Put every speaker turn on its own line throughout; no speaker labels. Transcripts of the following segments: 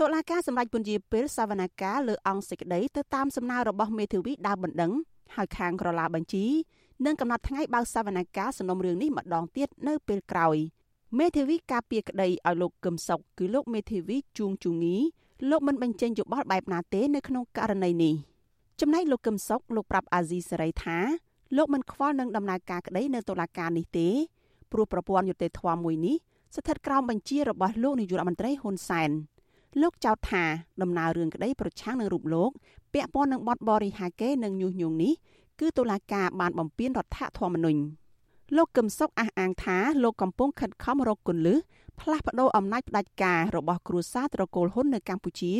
តុលាការសម្រេចពន្យាពេលសវនកម្មលើអង្គសេចក្តីទៅតាមសំណើរបស់មេធាវីដើមបណ្ដឹងហើយខាងក្រឡាបញ្ជីនឹងកំណត់ថ្ងៃបើកសវនកម្មសំណុំរឿងនេះម្ដងទៀតនៅពេលក្រោយមេធាវីការពារក្តីឲ្យលោកកឹមសុខគឺលោកមេធាវីជួងជូងីលោកមិនបញ្ចេញយោបល់បែបណាទេនៅក្នុងករណីនេះចំណែកលោកកឹមសុខលោកប្រាប់អាស៊ីសេរីថាលោកមិនខ្វល់នឹងដំណើរការក្តីនៅតុលាការនេះទេព្រោះប្រព័ន្ធយុតិធធម៌មួយនេះស្ថិតក្រោមបញ្ជារបស់លោកនាយករដ្ឋមន្ត្រីហ៊ុនសែន លោកចោទថាដំណើររឿងក្តីប្រឆាំងនឹងរូបលោកពាក់ព័ន្ធនឹងបទបរិហាកេនិងញុះញង់នេះគឺតុលាការបានបំពានរដ្ឋធម្មនុញ្ញលោកកឹមសុខអះអាងថាលោកកំពុងខិតខំរកគន្លឹះផ្លាស់ប្តូរអំណាចផ្ដាច់ការរបស់គ្រួសារត្រកូលហ៊ុននៅកម្ពុជា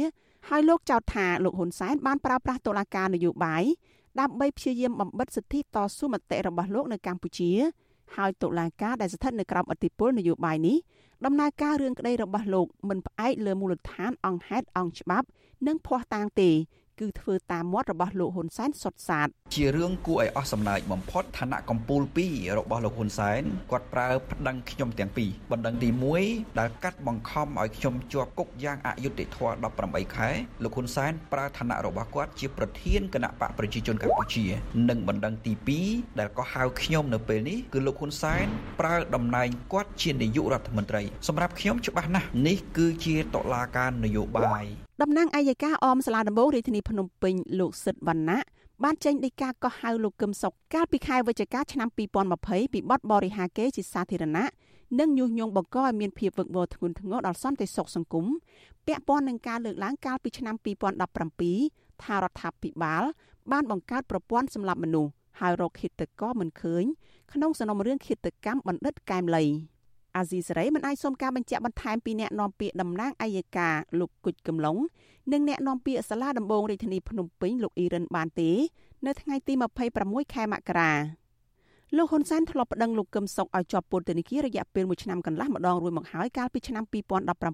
ហើយលោកចោទថាលោកហ៊ុនសែនបានប្រើប្រាស់តុលាការនយោបាយដើម្បីព្យាយាមបំបិតសិទ្ធិតស៊ូមតិរបស់លោកនៅកម្ពុជា ហើយតុលាការដែលស្ថិតនៅក្រោមអធិបុលនយោបាយនេះដំណើរការរឿងក្តីរបស់លោកមិនផ្អែកលើមូលដ្ឋានអង្គហេតុអង្គច្បាប់ និងភ័ស្តុតាងទេ គឺធ្វើតាមមាត់របស់លោកហ៊ុនសែនសុទ្ធសាធ
ជារឿងគួរឲ្យអស់សំណើចបំផុតឋានៈកម្ពូល2របស់លោកហ៊ុនសែនគាត់ប្រើប្តឹងខ្ញុំទាំងពីរបណ្ដឹងទី1ដែលកាត់បង្ខំឲ្យខ្ញុំជាប់គុកយ៉ាងអយុត្តិធម៌18ខែលោកហ៊ុនសែនប្រើឋានៈរបស់គាត់ជាប្រធានគណៈបកប្រជាជនកម្ពុជា និងបណ្ដឹងទី2ដែលក៏ហៅខ្ញុំនៅពេលនេះគឺលោកហ៊ុនសែនប្រើតំណែងគាត់ជានាយករដ្ឋមន្ត្រីសម្រាប់ខ្ញុំច្បាស់ណាស់នេះគឺជាតុលាការនយោបាយ
តំណាងអัยការអមសាលាដំបងរាជធានីភ្នំពេញលោកសិទ្ធវណ្ណៈបានចេញដីកាកោះហៅលោកកឹមសុខកាលពីខែវិច្ឆិកាឆ្នាំ2020ពីបទបរិហាកេជាសាធារណៈនិងញុះញង់បង្កឲ្យមានភាពវឹកវរធ្ងន់ធ្ងរដល់សន្តិសុខសង្គមពាក់ព័ន្ធនឹងការលើកឡើងកាលពីឆ្នាំ2017ថារដ្ឋាភិបាល បានបង្កើតប្រព័ន្ធសម្លាប់មនុស្សហើយរកឃាតករមិនឃើញក្នុងសំណុំរឿងឃាតកម្មបណ្ឌិតកែមលី អាស៊ីសេរីមិនអាចសុំការបញ្ជាក់បន្ថែមពីអ្នកនាំពាក្យតំណាងអัยការលោកគុជកំឡុងនិងអ្នកនាំពាក្យសាលាដំបងរាជធានីភ្នំពេញលោកអ៊ីរិនបានទេនៅថ្ងៃទី26ខែមករាលោកហ៊ុនសែនធ្លាប់ប្តឹងលោកកឹមសុខឲ្យជាប់ពន្ធនាគាររយៈពេល1ឆ្នាំកន្លះម្ដងរួចមកហើយកាលពីឆ្នាំ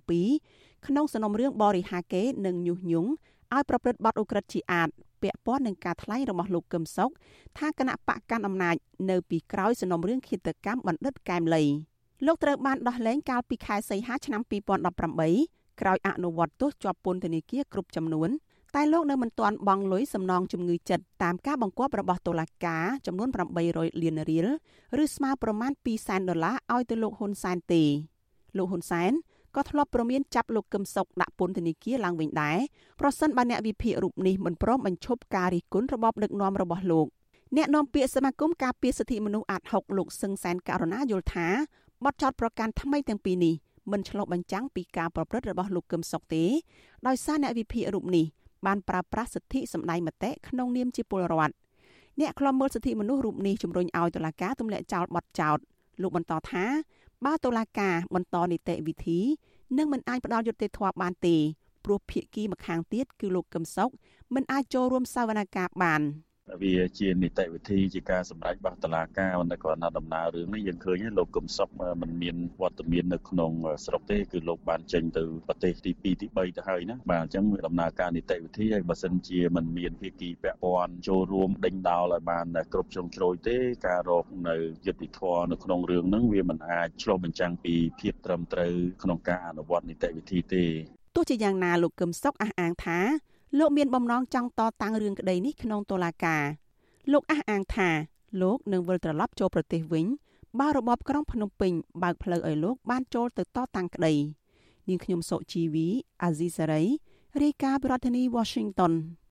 2017ក្នុងសំណុំរឿងបរិហាកេនិងញុះញង់ឲ្យប្រព្រឹត្តបទឧក្រិដ្ឋជាអាតពាក់ព័ន្ធនឹងការថ្លែងរបស់លោកកឹមសុខថាគណៈបកកាន់អំណាចនៅពីក្រោយសំណុំរឿងឃាតកម្មបណ្ឌិតកែមលី លោកត្រូវបានដោះលែងកាលពីខែសីហាឆ្នាំ2018ក្រោយអនុវត្តទោសជាប់ពន្ធនាគារគ្រប់ចំនួនតែលោកនៅមិនទាន់បង់លុយសំណងជំងឺចិត្តតាមការបង្គាប់របស់តុលាការចំនួន800លានរៀលឬស្មើប្រមាណ2សែនដុល្លារឲ្យទៅលោកហ៊ុនសែនទេលោកហ៊ុនសែនក៏ធ្លាប់ប្រមានចាប់លោកកឹមសុខដាក់ពន្ធនាគារឡើងវិញដែរប្រសិនបើអ្នកវិភាគរូបនេះមិនព្រមបញ្ឈប់ការរិះគន់របបដឹកនាំរបស់លោកអ្នកនាំពាក្យសមាគមការពារសិទ្ធិមនុស្សអាត់ហុកលោកសឹងសែនករណាយល់ថា បទចោតប្រកាន់ថ្មីទាំងពីរនេះមិនឆ្លុះបញ្ចាំងពីការប្រព្រឹត្តរបស់លោកកឹមសុខទេដោយសារអ្នកវិភាគរូបនេះបានប្រើប្រាស់សិទ្ធិសម្ដែងមតិក្នុងនាមជាពលរដ្ឋអ្នកខ្លំមើលសិទ្ធិមនុស្សរូបនេះជំរុញឲ្យតុលាការទម្លាក់ចោលបទចោតលោកបន្តថាបើតុលាការបន្តនីតិវិធីនឹងមិនអាចផ្ដល់យុត្តិធម៌បានទេព្រោះភាគីម្ខាងទៀតគឺលោកកឹមសុខមិនអាចចូលរួមសវនកម្មបាន។
វាជានីតិវិធីជាការសម្រេចរបស់តុលាការនៅក្រណាដំណើររឿងនេះយើងឃើញលោកកឹមសុខមិនមានវត្តមាននៅក្នុងស្រុកទេគឺលោកបានចេញទៅប្រទេសទី2ទី3ទៅហើយណាបាទអញ្ចឹងដំណើរការនីតិវិធីហើយបើសិនជាមិនមានភាគីពាក់ព័ន្ធចូលរួមដេញដោលឲ្យបានគ្រប់ជ្រុងជ្រោយទេការរកនៅយុត្តិធម៌នៅក្នុងរឿងហ្នឹងវាមិនអាចឆ្លុះបញ្ចាំងពីភាពត្រឹមត្រូវក្នុងការអនុវត្តនីតិវិធីទេ
ទោះជាយ៉ាងណាលោកកឹមសុខអះអាងថា លោកមានបំណងចង់តតាំងរឿងក្តីនេះក្នុងតុលាការលោកអះអាងថាលោកនឹងវិលត្រឡប់ចូលប្រទេសវិញបើរបបក្រុងភ្នំពេញបើកផ្លូវឲ្យលោកបានចូលទៅតតាំងក្តីនាងខ្ញុំសុជីវីអាស៊ីសេរីរាយការណ៍ពីរដ្ឋធានី Washington